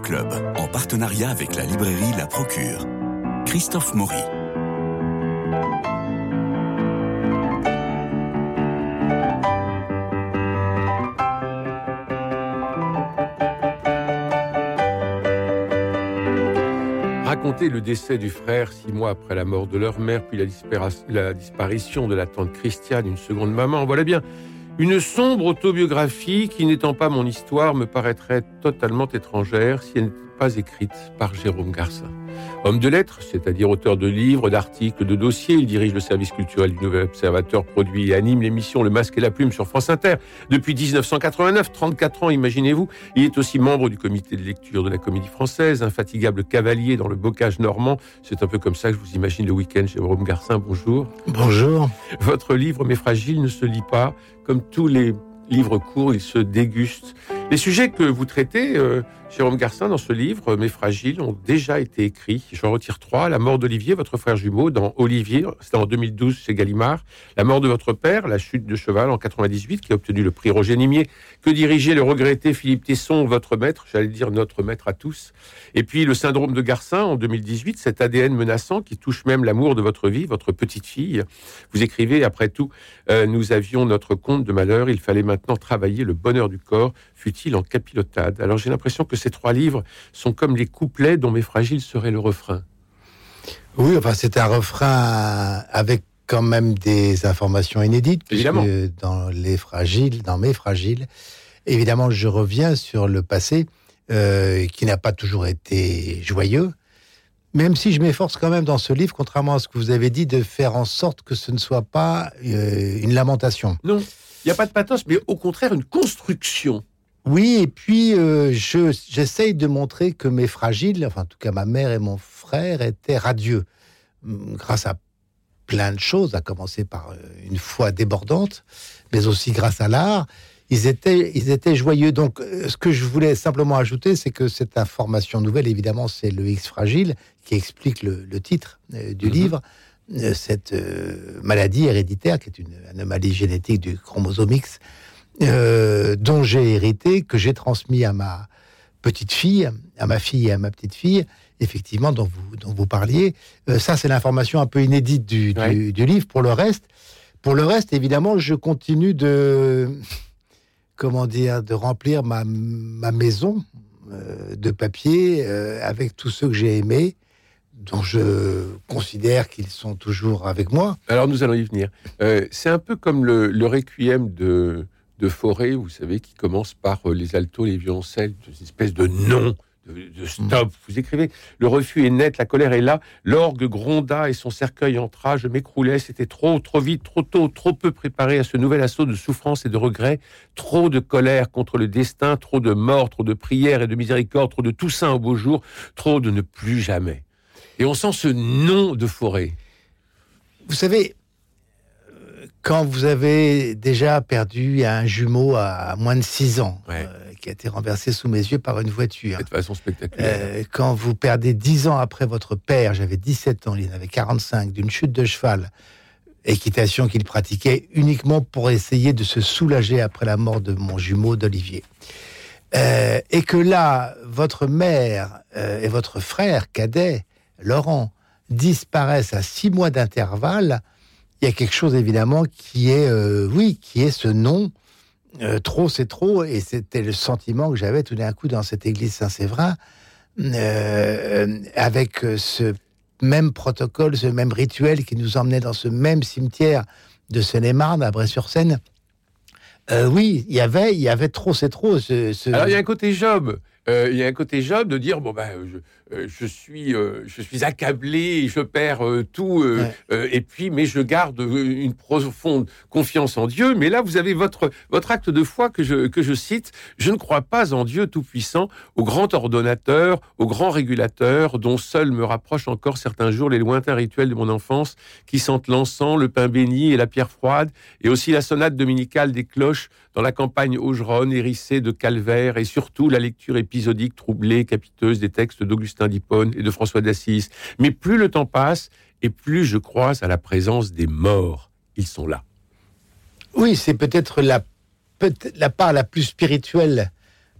Club, en partenariat avec la librairie La Procure. Christophe Maury. Raconter le décès du frère six mois après la mort de leur mère, puis la disparition de la tante Christiane, une seconde maman, voilà bien une sombre autobiographie qui, n'étant pas mon histoire, me paraîtrait totalement étrangère si elle pas écrite par Jérôme Garcin. Homme de lettres, c'est-à-dire auteur de livres, d'articles, de dossiers, il dirige le service culturel du Nouvel Observateur, produit et anime l'émission Le Masque et la Plume sur France Inter depuis 1989, 34 ans, imaginez-vous. Il est aussi membre du comité de lecture de la Comédie Française, infatigable cavalier dans le bocage normand. C'est un peu comme ça que je vous imagine le week-end, Jérôme Garcin. Bonjour. Bonjour. Votre livre Mes Fragiles ne se lit pas, comme tous les livres courts, il se déguste. Les sujets que vous traitez, euh, Jérôme Garcin, dans ce livre, Mes fragiles, ont déjà été écrits. J'en retire trois. La mort d'Olivier, votre frère jumeau, dans Olivier, c'était en 2012 chez Gallimard. La mort de votre père, La chute de cheval en 98, qui a obtenu le prix Roger Nimier, que dirigeait le regretté Philippe Tesson, votre maître, j'allais dire notre maître à tous. Et puis Le syndrome de Garcin en 2018, cet ADN menaçant qui touche même l'amour de votre vie, votre petite fille. Vous écrivez, après tout, euh, nous avions notre compte de malheur, il fallait maintenant travailler le bonheur du corps, fut-il en capilotade. Alors j'ai l'impression que ces trois livres sont comme les couplets dont Mes Fragiles seraient le refrain. Oui, enfin, c'est un refrain avec quand même des informations inédites. Évidemment. Dans Les Fragiles, dans Mes Fragiles, évidemment, je reviens sur le passé euh, qui n'a pas toujours été joyeux. Même si je m'efforce quand même dans ce livre, contrairement à ce que vous avez dit, de faire en sorte que ce ne soit pas euh, une lamentation. Non, il n'y a pas de pathos, mais au contraire une construction. Oui, et puis euh, j'essaye de montrer que mes fragiles, enfin en tout cas ma mère et mon frère, étaient radieux, hum, grâce à plein de choses, à commencer par euh, une foi débordante, mais aussi grâce à l'art. Ils étaient, ils étaient joyeux. Donc, euh, ce que je voulais simplement ajouter, c'est que cette information nouvelle, évidemment, c'est le X fragile qui explique le, titre du mhm. livre. Cette maladie héréditaire, qui est une anomalie génétique du chromosome X, euh, dont j'ai hérité, que j'ai transmis à ma petite fille, à ma fille et à ma petite fille, effectivement, dont vous, dont vous parliez. Euh, ça, c'est l'information un peu inédite du, du, livre. Pour le reste, pour le reste, évidemment, je continue de, comment dire, de remplir ma, ma maison euh, de papier avec tous ceux que j'ai aimés dont je considère qu'ils sont toujours avec moi. Alors nous allons y venir. c'est un peu comme le, le requiem de, de forêt, vous savez, qui commence par euh, les altos, les violoncelles, une espèce de nom. De, stop. Vous écrivez Le refus est net, la colère est là. L'orgue gronda et son cercueil entra. Je m'écroulais. C'était trop, trop vite, trop tôt, trop peu préparé à ce nouvel assaut de souffrance et de regret. Trop de colère contre le destin, trop de mort, trop de prières et de miséricorde, trop de Toussaint au beau jour, trop de ne plus jamais. Et on sent ce nom de forêt. Vous savez, quand vous avez déjà perdu un jumeau à moins de 6 ans, euh, qui a été renversé sous mes yeux par une voiture. De façon spectaculaire. Euh, quand vous perdez 10 ans après votre père, j'avais 17 ans, il en avait 45, d'une chute de cheval, équitation qu'il pratiquait uniquement pour essayer de se soulager après la mort de mon jumeau d'Olivier. Euh, et que là, votre mère et votre frère cadet, Laurent, disparaissent à six mois d'intervalle, il y a quelque chose évidemment qui est, euh, oui, qui est ce nom. Euh, trop, c'est trop, et c'était le sentiment que j'avais tout d'un coup dans cette église Saint-Séverin, euh, avec ce même protocole, ce même rituel qui nous emmenait dans ce même cimetière de Seine-et-Marne, à Bray-sur-Seine. oui, il y avait, il y avait trop, c'est trop. Ce, Alors il y a un côté Job. il y a un côté Job de dire bon ben je, je suis, euh, je suis accablé, je perds euh, tout, et puis, mais je garde une profonde confiance en Dieu. Mais là, vous avez votre, votre acte de foi que je, que je cite. Je ne crois pas en Dieu Tout-Puissant, au grand ordonnateur, au grand régulateur, dont seul me rapprochent encore certains jours les lointains rituels de mon enfance, qui sentent l'encens, le pain béni et la pierre froide, et aussi la sonate dominicale des cloches dans la campagne augeronne, hérissée de calvaire, et surtout la lecture épisodique troublée, capiteuse des textes d'Augustin d'Hippone et de François d'Assise. Mais plus le temps passe, et plus je crois à la présence des morts. Ils sont là. Oui, c'est peut-être la, part la plus spirituelle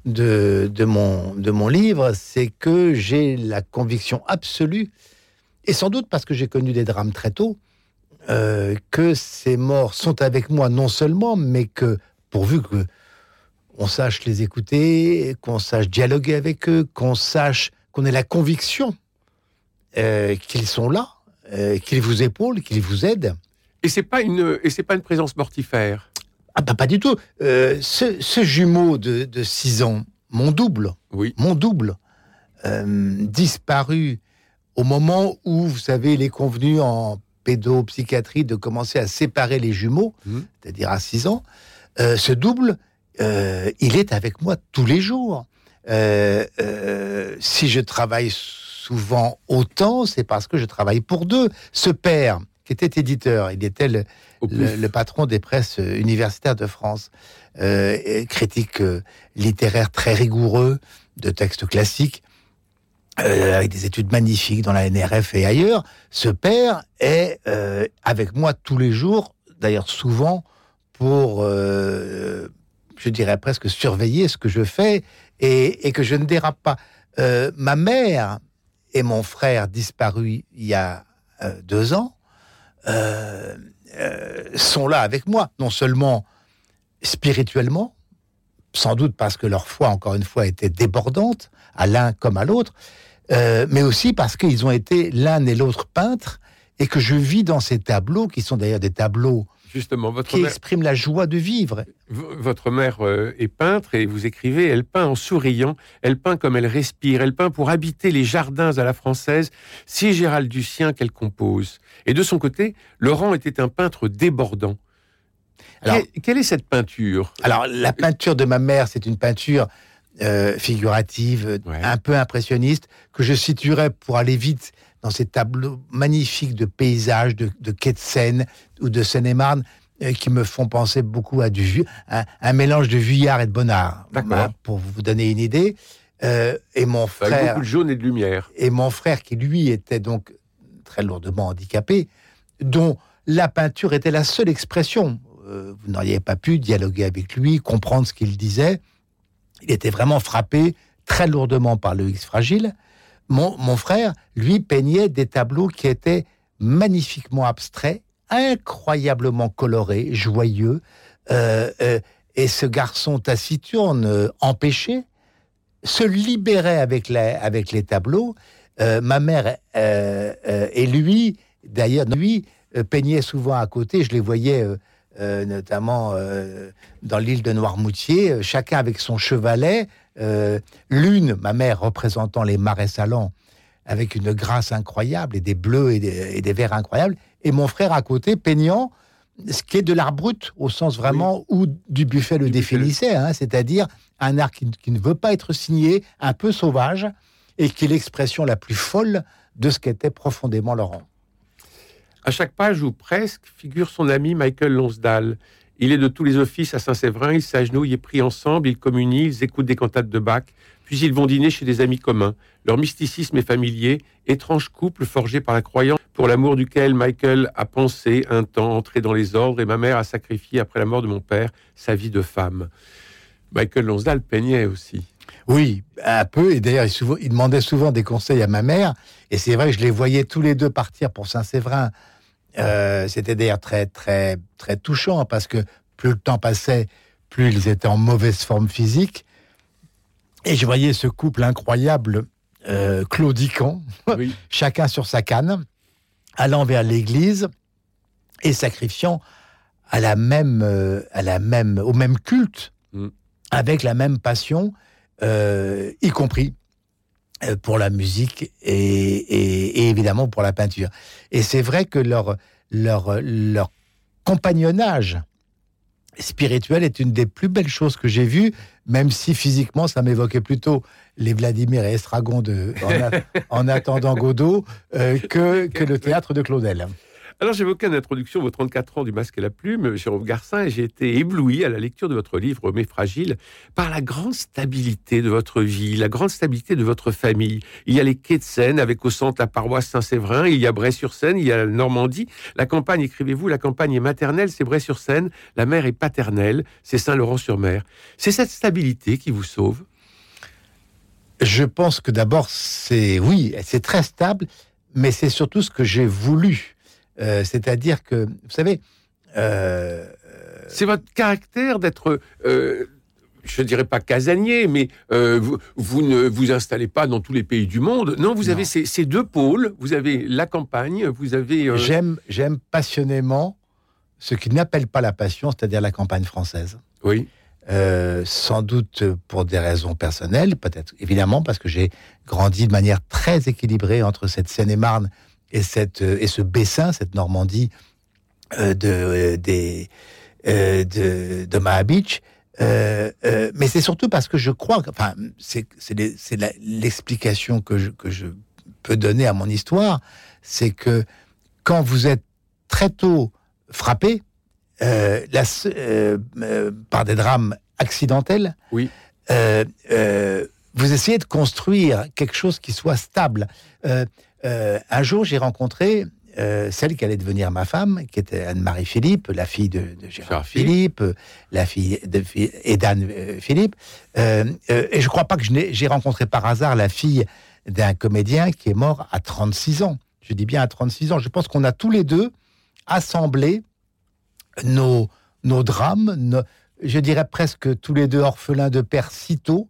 de, de, mon, de mon livre, c'est que j'ai la conviction absolue, et sans doute parce que j'ai connu des drames très tôt, euh, que ces morts sont avec moi non seulement, mais que pourvu que on sache les écouter, qu'on sache dialoguer avec eux, qu'on sache qu'on ait la conviction euh, qu'ils sont là, euh, qu'ils vous épaulent, qu'ils vous aident. Et c'est pas une et c'est pas une présence mortifère? Ah bah pas du tout. Euh, ce, ce, jumeau de, de 6 ans, mon double, oui. mon double, disparu au moment où, vous savez, il est convenu en pédopsychiatrie de commencer à séparer les jumeaux, mmh. c'est-à-dire à 6 ans, ce double, il est avec moi tous les jours. Euh, si je travaille souvent autant, c'est parce que je travaille pour deux. Ce père, qui était éditeur, il était le, le, le patron des presses universitaires de France, critique littéraire très rigoureux de textes classiques, euh, avec des études magnifiques dans la NRF et ailleurs, ce père est euh, avec moi tous les jours, d'ailleurs souvent pour, euh, je dirais presque, surveiller ce que je fais et, que je ne dérape pas. Euh, ma mère et mon frère disparus il y a euh, deux ans sont là avec moi, non seulement spirituellement, sans doute parce que leur foi, encore une fois, était débordante, à l'un comme à l'autre, euh, mais aussi parce qu'ils ont été l'un et l'autre peintres, et que je vis dans ces tableaux, qui sont d'ailleurs des tableaux Justement, votre qui mère, expriment la joie de vivre. votre mère euh, est peintre et vous écrivez, elle peint en souriant, elle peint comme elle respire, elle peint pour habiter les jardins à la française, si Gérald Ducien qu'elle compose. Et de son côté, Laurent était un peintre débordant. Alors, quelle, quelle est cette peinture? Alors, la peinture de ma mère, c'est une peinture euh, figurative, Ouais. un peu impressionniste, que je situerais pour aller vite dans ces tableaux magnifiques de paysages, de, de quais de Seine ou de Seine-et-Marne, euh, qui me font penser beaucoup à du un, un mélange de Vuillard et de Bonnard. Pour vous donner une idée. Euh, et mon Avec frère, beaucoup de jaune et de lumière. et mon frère qui lui était donc très lourdement handicapé, dont la peinture était la seule expression. Euh, vous n'auriez pas pu dialoguer avec lui, comprendre ce qu'il disait. Il était vraiment frappé très lourdement par le X fragile. Mon, frère, lui, peignait des tableaux qui étaient magnifiquement abstraits, incroyablement colorés, joyeux. Euh, euh, et ce garçon taciturne, euh, empêché, se libérait avec, avec les tableaux. Ma mère et lui, d'ailleurs, lui, peignait souvent à côté. Je les voyais notamment dans l'île de Noirmoutier, chacun avec son chevalet. Euh, L'une, ma mère, représentant les marais salants, avec une grâce incroyable et des bleus et des, et des verts incroyables. Et mon frère à côté, peignant ce qui est de l'art brut, au sens vraiment où du Buffet le Du définissait, hein, c'est-à-dire un art qui, qui ne veut pas être signé, un peu sauvage, et qui est l'expression la plus folle de ce qu'était profondément Laurent. À chaque page ou presque figure son ami Michael Lonsdale. Il est de tous les offices à Saint-Séverin, ils s'agenouillent et prient ensemble, ils communient, ils écoutent des cantates de Bach, puis ils vont dîner chez des amis communs. Leur mysticisme est familier, étrange couple forgé par la croyance pour l'amour duquel Michael a pensé un temps entrer dans les ordres et ma mère a sacrifié après la mort de mon père sa vie de femme. Michael Lonsdale peignait aussi. Oui, un peu, et d'ailleurs, il, il demandait souvent des conseils à ma mère, et c'est vrai je les voyais tous les deux partir pour Saint-Séverin. Euh, C'était d'ailleurs très, très, très touchant, parce que plus le temps passait, plus ils étaient en mauvaise forme physique. Et je voyais ce couple incroyable, euh, claudiquant, Oui. chacun sur sa canne, allant vers l'église et sacrifiant à la même, euh, à la même, au même culte, Mm. avec la même passion, euh, y compris pour la musique et, et- et évidemment pour la peinture. Et c'est vrai que leur, leur, leur compagnonnage spirituel est une des plus belles choses que j'ai vues, même si physiquement ça m'évoquait plutôt les Vladimir et Estragon de, en, a- en attendant Godot euh, que, que le théâtre de Claudel. Alors j'évoquais en introduction vos 34 ans du masque et la plume, Jérôme Garcin, et j'ai été ébloui à la lecture de votre livre Mais fragile par la grande stabilité de votre vie, la grande stabilité de votre famille. Il y a les quais de Seine avec au centre la paroisse Saint-Séverin, il y a Bray-sur-Seine, il y a la Normandie. La campagne, écrivez-vous, la campagne est maternelle, c'est Bray-sur-Seine, la mer est paternelle, c'est Saint-Laurent-sur-Mer. C'est cette stabilité qui vous sauve? Je pense que d'abord, c'est oui, c'est très stable, mais c'est surtout ce que j'ai voulu. Euh, c'est-à-dire que, vous savez, euh, c'est votre caractère d'être, euh, je dirais pas casanier, mais euh, vous, vous, ne vous installez pas dans tous les pays du monde. Non, vous Non. avez ces, ces deux pôles. Vous avez la campagne, vous avez. euh, j'aime, j'aime passionnément ce qu'ils n'appellent pas la passion, c'est-à-dire la campagne française. oui, Euh, sans doute pour des raisons personnelles, peut-être évidemment parce que j'ai grandi de manière très équilibrée entre cette Seine-et-Marne et cette et ce Bessin, cette Normandie euh, de euh, des euh, de d'Omaha Beach. Euh, mais c'est surtout parce que je crois, que- enfin, c'est l'explication que je que je peux donner à mon histoire, c'est que quand vous êtes très tôt frappé la par des drames accidentels, Oui. vous essayez de construire quelque chose qui soit stable. Euh, euh, un jour, j'ai rencontré euh, celle qui allait devenir ma femme, qui était Anne-Marie Philippe, la fille de, de Gérard Philippe, euh, la fille de et d'Anne Philippe. Euh, et je crois pas que j'ai rencontré par hasard la fille d'un comédien qui est mort à 36 ans. Je dis bien à 36 ans. Je pense qu'on a tous les deux assemblé nos, nos drames, nos- je dirais presque tous les deux orphelins de père si tôt,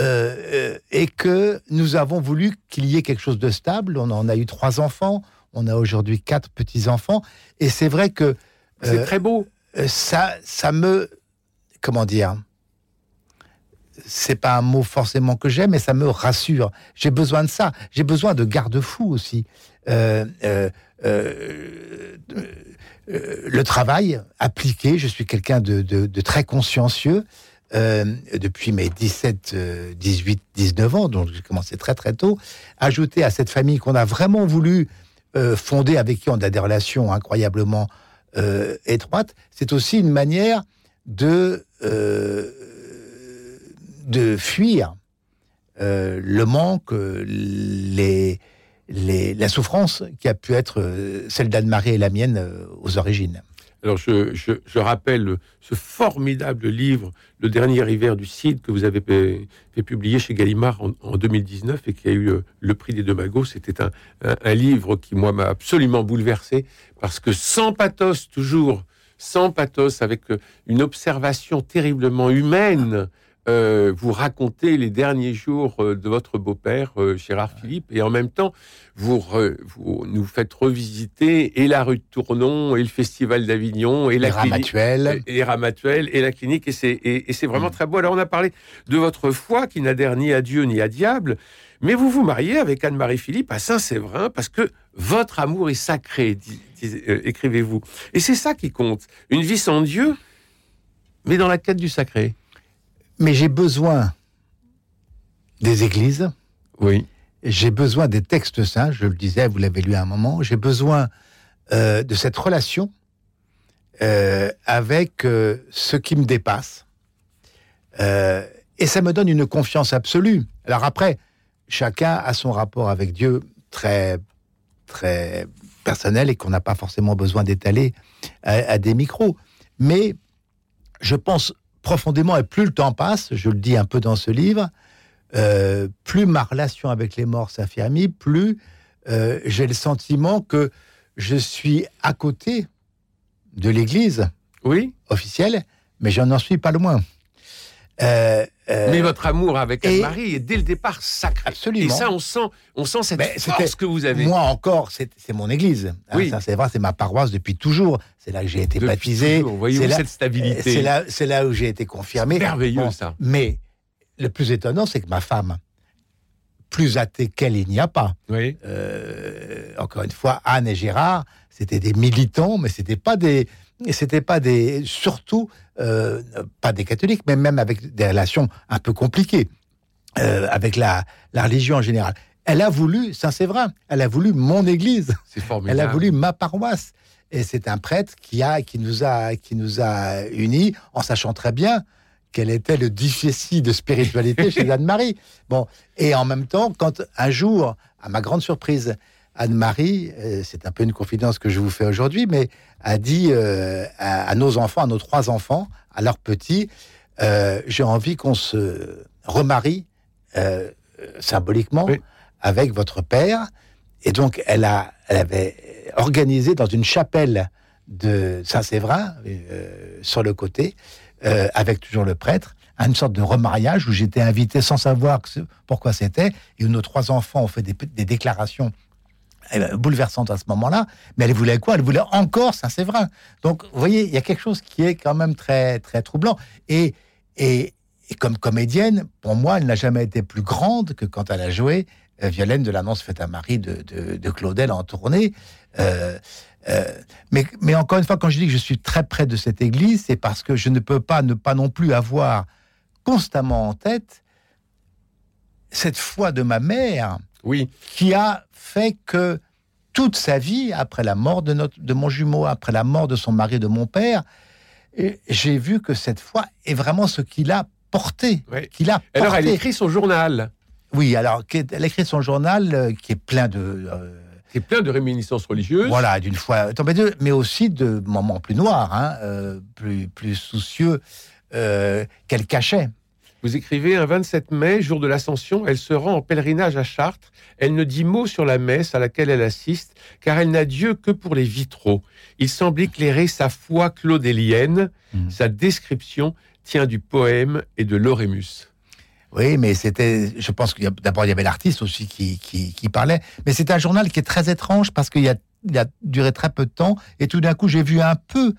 euh, euh, et que nous avons voulu qu'il y ait quelque chose de stable. On en a eu trois enfants, on a aujourd'hui quatre petits-enfants, et c'est vrai que c'est euh, très beau. ça, ça me, comment dire, c'est pas un mot forcément que j'aime, mais ça me rassure. J'ai besoin de ça. J'ai besoin de garde-fous aussi. Euh, euh, euh, euh, le travail appliqué, je suis quelqu'un de, de- de très consciencieux. Euh, depuis mes 17, euh, 18, 19 ans, donc j'ai commencé très très tôt, ajouté à cette famille qu'on a vraiment voulu euh, fonder, avec qui on a des relations incroyablement euh, étroites, c'est aussi une manière de, euh, de fuir euh, le manque, les, les, la souffrance qui a pu être euh, celle d'Anne-Marie et la mienne aux origines. Alors, je, rappelle ce formidable livre, Le dernier hiver du Cid, que vous avez fait, publier chez Gallimard en, en 2019 et qui a eu euh, le prix des deux magots. C'était un, un, un livre qui, moi, m'a absolument bouleversé parce que sans pathos, toujours, sans pathos, avec euh, une observation terriblement humaine, euh, vous racontez les derniers jours euh, de votre beau-père, euh, Gérard Philippe, et en même temps, vous, re- vous nous faites revisiter et la rue de Tournon, et le Festival d'Avignon, et la clinique- et les Ramatuelles, et la clinique, et c'est, et, et c'est vraiment Mm. très beau. Alors, on a parlé de votre foi qui n'adhère ni à Dieu ni à diable, mais vous vous mariez avec Anne-Marie Philippe à Saint-Séverin parce que votre amour est sacré, euh, écrivez-vous. Et c'est ça qui compte. Une vie sans Dieu, mais dans la quête du sacré. Mais j'ai besoin des églises, Oui. j'ai besoin des textes saints, je le disais, vous l'avez lu à un moment, j'ai besoin euh, de cette relation euh, avec euh, ce qui me dépasse. Et ça me donne une confiance absolue. Alors après, chacun a son rapport avec Dieu très, très personnel et qu'on n'a pas forcément besoin d'étaler à, à des micros. Mais je pense profondément, et plus le temps passe, je le dis un peu dans ce livre, euh, plus ma relation avec les morts s'affermit, plus euh, j'ai le sentiment que je suis à côté de l'Église Oui. officielle, mais je n'en suis pas loin. Euh, euh, Mais votre amour avec Anne-Marie est dès le départ sacré. Absolument. Et ça, on sent, on sent cette Mais force que vous avez. Moi encore, c'est mon église. Hein, Oui. ça, c'est vrai, c'est ma paroisse depuis toujours. C'est là que j'ai été Depuis baptisé. C'est là- cette stabilité C'est là, là où j'ai été confirmé. Merveilleux, Bon, ça. Mais le plus étonnant, c'est que ma femme, plus athée qu'elle, il n'y a pas. Oui. Euh, encore une fois, Anne et Gérard, c'était des militants, mais c'était pas des, c'était pas des, surtout euh, pas des catholiques, mais même avec des relations un peu compliquées euh, avec la, la religion en général. Elle a voulu Saint-Séverin, elle a voulu mon église, elle a voulu ma paroisse. Et c'est un prêtre qui a, qui nous a, qui nous a unis, en sachant très bien quel était le déficit de spiritualité chez Anne-Marie. Bon, et en même temps, quand un jour, à ma grande surprise, Anne-Marie, euh, c'est un peu une confidence que je vous fais aujourd'hui, mais a dit euh, à, à nos enfants, à nos trois enfants, à leurs petits, euh, j'ai envie qu'on se remarie euh, symboliquement avec votre père. Et donc, elle, a, elle avait organisé dans une chapelle de Saint-Séverin, sur le côté, avec toujours le prêtre, une sorte de remariage où j'étais invité sans savoir pourquoi c'était, et où nos trois enfants ont fait des, déclarations eh ben, bouleversantes à ce moment-là. Mais elle voulait quoi? Elle voulait encore Saint-Séverin. Donc, vous voyez, il y a quelque chose qui est quand même très, très troublant. Et, et, comme comédienne, pour moi, elle n'a jamais été plus grande que quand elle a joué euh, Violaine de l'annonce faite à Marie de, de, Claudel en tournée. Euh, euh, mais, mais encore une fois, quand je dis que je suis très près de cette église, c'est parce que je ne peux pas ne pas non plus avoir constamment en tête cette foi de ma mère, oui. qui a fait que toute sa vie, après la mort de, notre, de mon jumeau, après la mort de son mari, de mon père, j'ai vu que cette foi est vraiment ce qu'il a porté. Qu'il a Alors, elle écrit son journal. Oui, alors, elle écrit son journal euh, qui est plein de. Euh, qui est plein de réminiscences religieuses. Voilà, d'une foi mais aussi de moments plus noirs, hein, euh, plus, plus soucieux qu'elle cachait. Vous écrivez un 27 mai, jour de l'Ascension, elle se rend en pèlerinage à Chartres. Elle ne dit mot sur la messe à laquelle elle assiste, car elle n'a Dieu que pour les vitraux. Il semble éclairer sa foi claudélienne. Hmm. Sa description tient du poème et de l'orémus. Oui, mais c'était, je pense qu'il d'abord il y avait l'artiste aussi qui, qui, parlait, mais c'est un journal qui est très étrange parce qu'il a, il a duré très peu de temps et tout d'un coup j'ai vu un peu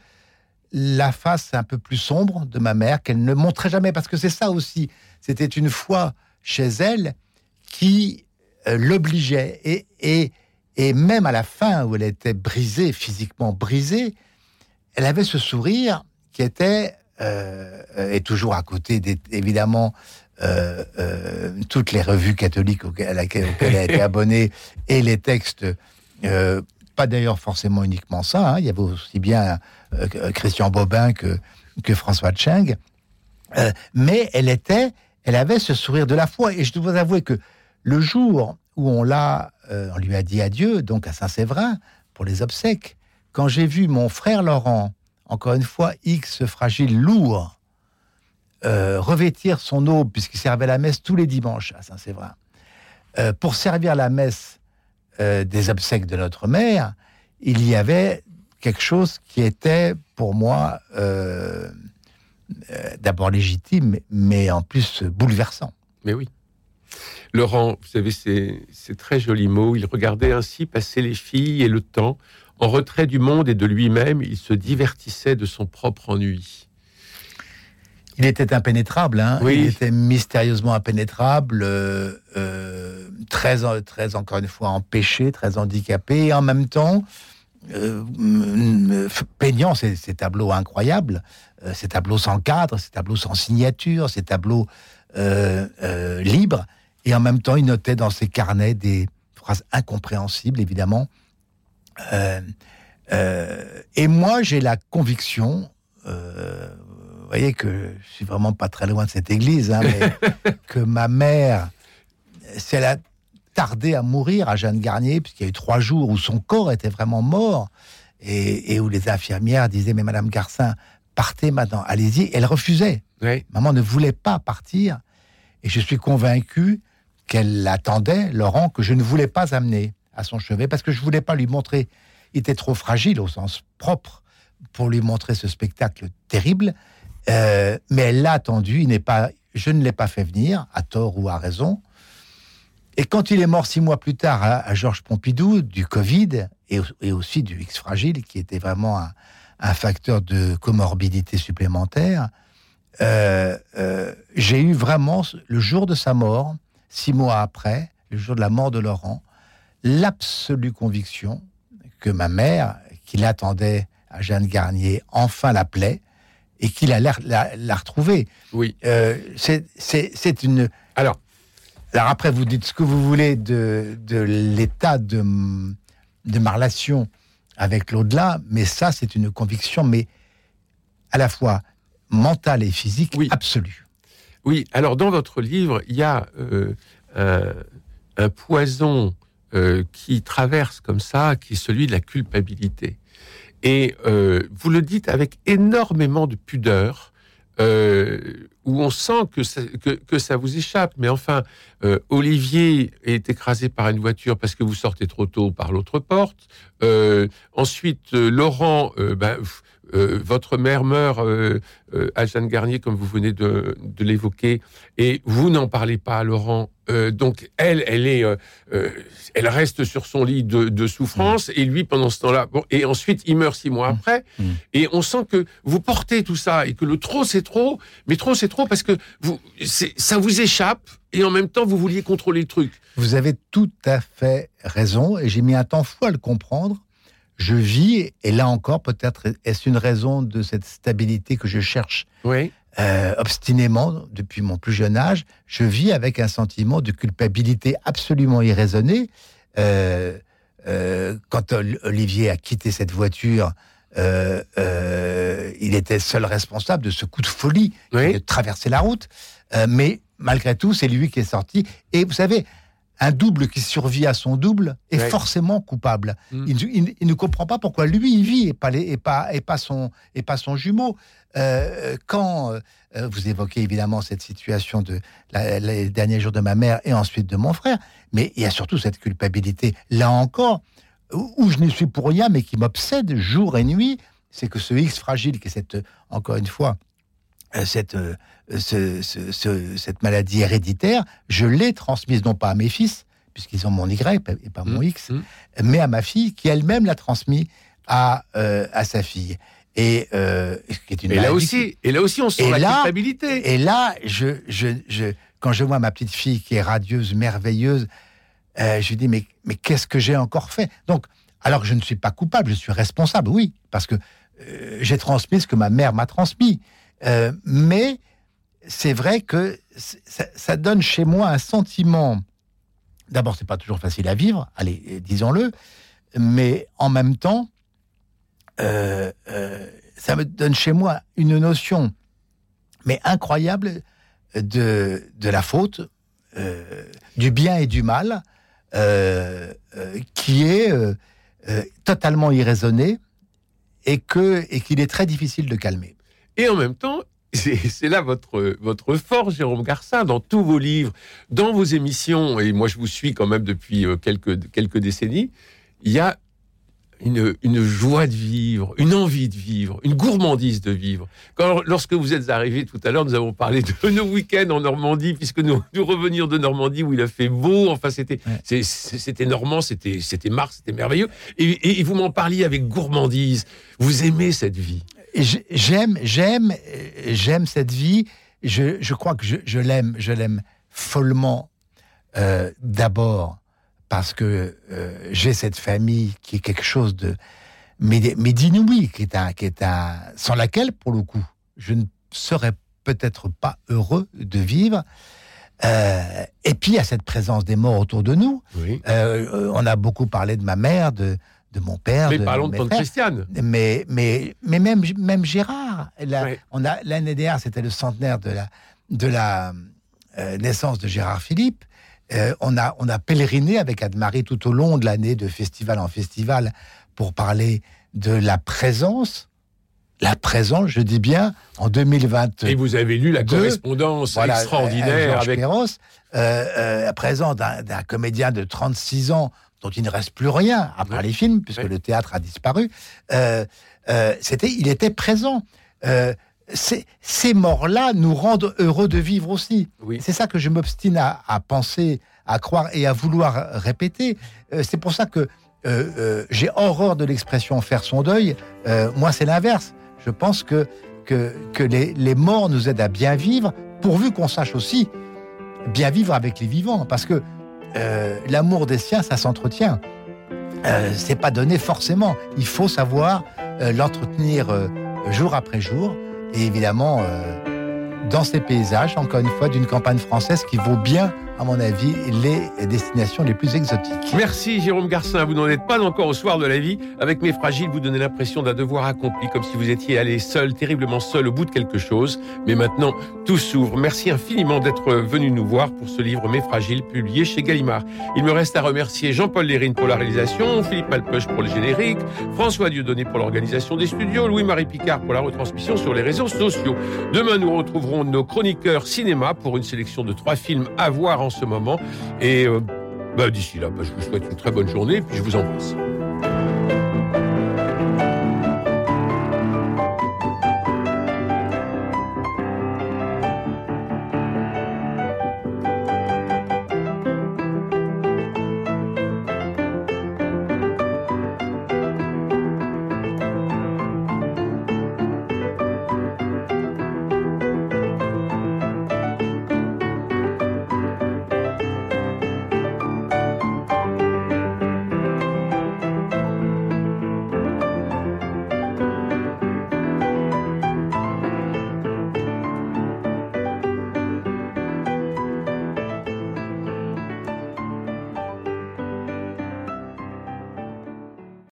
la face un peu plus sombre de ma mère qu'elle ne montrait jamais, parce que c'est ça aussi. C'était une foi chez elle qui euh, l'obligeait. Et, et, et, même à la fin, où elle était brisée, physiquement brisée, elle avait ce sourire qui était, euh, et toujours à côté, évidemment, euh, toutes les revues catholiques auxquelles, elle a été abonnée et les textes pas d'ailleurs forcément uniquement ça. Hein. Il y avait aussi bien euh, Christian Bobin que, que François Cheng. Euh, mais elle était, elle avait ce sourire de la foi. Et je dois avouer que le jour où on l'a, euh, on lui a dit adieu, donc à Saint-Séverin, pour les obsèques, quand j'ai vu mon frère Laurent, encore une fois, X fragile, lourd, revêtir son aube, puisqu'il servait la messe tous les dimanches à Saint-Séverin, pour servir la messe euh, des obsèques de notre mère, il y avait quelque chose qui était pour moi euh, euh, d'abord légitime, mais en plus bouleversant. Mais oui. Laurent, vous savez, c'est très joli mot. Il regardait ainsi passer les filles et le temps. En retrait du monde et de lui-même, il se divertissait de son propre ennui. Il était impénétrable, hein. il était mystérieusement impénétrable, euh, euh, très, très, encore une fois, empêché, très handicapé, et en même temps, euh, peignant ces, tableaux incroyables, ces tableaux sans cadre, ces tableaux sans signature, ces tableaux libres, et en même temps, il notait dans ses carnets des phrases incompréhensibles, évidemment. et moi, j'ai la conviction, voyez que je suis vraiment pas très loin de cette église, hein, mais que ma mère, si elle a tardé à mourir à Jeanne Garnier, puisqu'il y a eu trois jours où son corps était vraiment mort, et, où les infirmières disaient, mais Madame Garcin, partez maintenant, allez-y. Elle refusait. Maman ne voulait pas partir. Et je suis convaincu qu'elle attendait, Laurent, que je ne voulais pas amener à son chevet, parce que je voulais pas lui montrer. Il était trop fragile au sens propre pour lui montrer ce spectacle terrible. Euh, mais elle l'a attendu. N'est pas, je ne l'ai pas fait venir, à tort ou à raison. Et quand il est mort six mois plus tard à, Georges Pompidou, du Covid et, aussi du X fragile, qui était vraiment un, facteur de comorbidité supplémentaire, euh, euh, j'ai eu vraiment, le jour de sa mort, six mois après, le jour de la mort de Laurent, l'absolue conviction que ma mère, qui l'attendait à Jeanne Garnier, enfin l'appelait, et qu'il a l'air la, retrouver. Oui. Euh, c'est une. Alors. Alors après, vous dites ce que vous voulez de, de l'état de, de ma relation avec l'au-delà, mais ça, c'est une conviction, mais à la fois mentale et physique oui. absolue. Oui, alors dans votre livre, il y a euh, un, un, poison euh, qui traverse comme ça, qui est celui de la culpabilité. Et euh, vous le dites avec énormément de pudeur. où on sent que ça, vous échappe. Mais enfin, Olivier est écrasé par une voiture parce que vous sortez trop tôt par l'autre porte. ensuite, Laurent, ben, euh, votre mère meurt euh, euh, à Jeanne Garnier, comme vous venez de, l'évoquer, et vous n'en parlez pas à Laurent. donc elle, elle est, elle reste sur son lit de, souffrance, et lui pendant ce temps-là. Bon, et ensuite il meurt six mois mmh. après, mmh. et on sent que vous portez tout ça et que le trop c'est trop, mais trop c'est trop parce que vous, ça vous échappe et en même temps vous vouliez contrôler le truc. Vous avez tout à fait raison, et j'ai mis un temps fou à le comprendre je vis, et là encore, peut-être est-ce une raison de cette stabilité que je cherche oui. euh, obstinément depuis mon plus jeune âge, je vis avec un sentiment de culpabilité absolument irraisonné. Euh, euh, quand Olivier a quitté cette voiture, euh, euh, il était seul responsable de ce coup de folie de traverser la route. Mais malgré tout, c'est lui qui est sorti. Et vous savez, un double qui survit à son double est forcément coupable. Mm. Il, ne comprend pas pourquoi lui il vit et pas, et pas, et pas, son, et pas son jumeau. Euh, quand euh, vous évoquez évidemment cette situation de les derniers jours de ma mère et ensuite de mon frère, mais il y a surtout cette culpabilité là encore où, je ne suis pour rien, mais qui m'obsède jour et nuit, c'est que ce X fragile, qui est cette encore une fois euh, cette, euh, cette maladie héréditaire, je l'ai transmise non pas à mes fils, puisqu'ils ont mon Y et pas mon mmh, X, mmh. mais à ma fille, qui elle-même l'a transmis à, euh, à sa fille. Et, qui est une et là aussi, et là aussi, on sent la culpabilité. Et là, je, je, je, quand je vois ma petite fille qui est radieuse, merveilleuse, je lui dis mais, mais qu'est-ce que j'ai encore fait? Donc, alors que je ne suis pas coupable, je suis responsable, oui, parce que j'ai transmis ce que ma mère m'a transmis. Euh, mais c'est vrai que ça, donne chez moi un sentiment. D'abord, c'est pas toujours facile à vivre, allez, disons-le, mais en même temps, euh, euh, ça me donne chez moi une notion, mais incroyable, de, de la faute, du bien et du mal, qui est totalement irraisonné et que et qu'il est très difficile de calmer. Et en même temps, c'est là votre, votre force, Jérôme Garcin, dans tous vos livres, dans vos émissions, et moi je vous suis quand même depuis euh, quelques, quelques décennies, il y a une, une, joie de vivre, une envie de vivre, une gourmandise de vivre. Quand, lorsque vous êtes arrivé tout à l'heure, nous avons parlé de nos week-ends en Normandie, puisque nous, nous revenir de Normandie où il a fait beau, enfin c'était c'était normand, c'était c'était mars, c'était merveilleux, et, et vous m'en parliez avec gourmandise. Vous aimez cette vie j'aime, j'aime, j'aime cette vie. Je, crois que je, l'aime, je l'aime follement. Euh, d'abord parce que euh, j'ai cette famille qui est quelque chose de mais, d'inouï, qui est un, qui est un, sans laquelle, pour le coup, je ne serais peut-être pas heureux de vivre. Euh, et puis, il y a cette présence des morts autour de nous. on a beaucoup parlé de ma mère, de, de mon père. Mais parlons de, de Christiane. Mais, mais, mais même, même Gérard. on a L'année dernière, c'était le centenaire de la, de la euh, naissance de Gérard Philippe. Euh, on, a, on a pèleriné avec Anne-Marie tout au long de l'année, de festival en festival, pour parler de la présence. La présence, je dis bien, en 2020. Et vous avez lu la correspondance extraordinaire avec Kéros, euh, présent d'un comédien de 36 ans dont il ne reste plus rien, après les films, puisque le théâtre a disparu, euh, euh, c'était, il était présent. Euh, ces, morts-là nous rendent heureux de vivre aussi. C'est ça que je m'obstine à, penser, à croire et à vouloir répéter. c'est pour ça que j'ai horreur de l'expression faire son deuil. moi, c'est l'inverse. Je pense que, que, que les, les, morts nous aident à bien vivre, pourvu qu'on sache aussi bien vivre avec les vivants. Parce que euh, l'amour des siens, ça s'entretient. Euh, c'est pas donné forcément. Il faut savoir euh, l'entretenir jour après jour. Et évidemment, dans ces paysages, encore une fois, d'une campagne française qui vaut bien à mon avis, les destinations les plus exotiques. Merci Jérôme Garcin, vous n'en êtes pas encore au soir de la vie. Avec Mes Fragiles, vous donnez l'impression d'un devoir accompli, comme si vous étiez allé seul, terriblement seul au bout de quelque chose. Mais maintenant, tout s'ouvre. Merci infiniment d'être venu nous voir pour ce livre Mes Fragiles, publié chez Gallimard. Il me reste à remercier Jean-Paul Lérine pour la réalisation, Philippe Malpeuch pour le générique, François Dieudonné pour l'organisation des studios, Louis-Marie Picard pour la retransmission sur les réseaux sociaux. Demain, nous retrouverons nos chroniqueurs cinéma pour une sélection de trois films à voir en ce moment. Et euh, bah, d'ici là, bah, je vous souhaite une très bonne journée, puis je vous embrasse.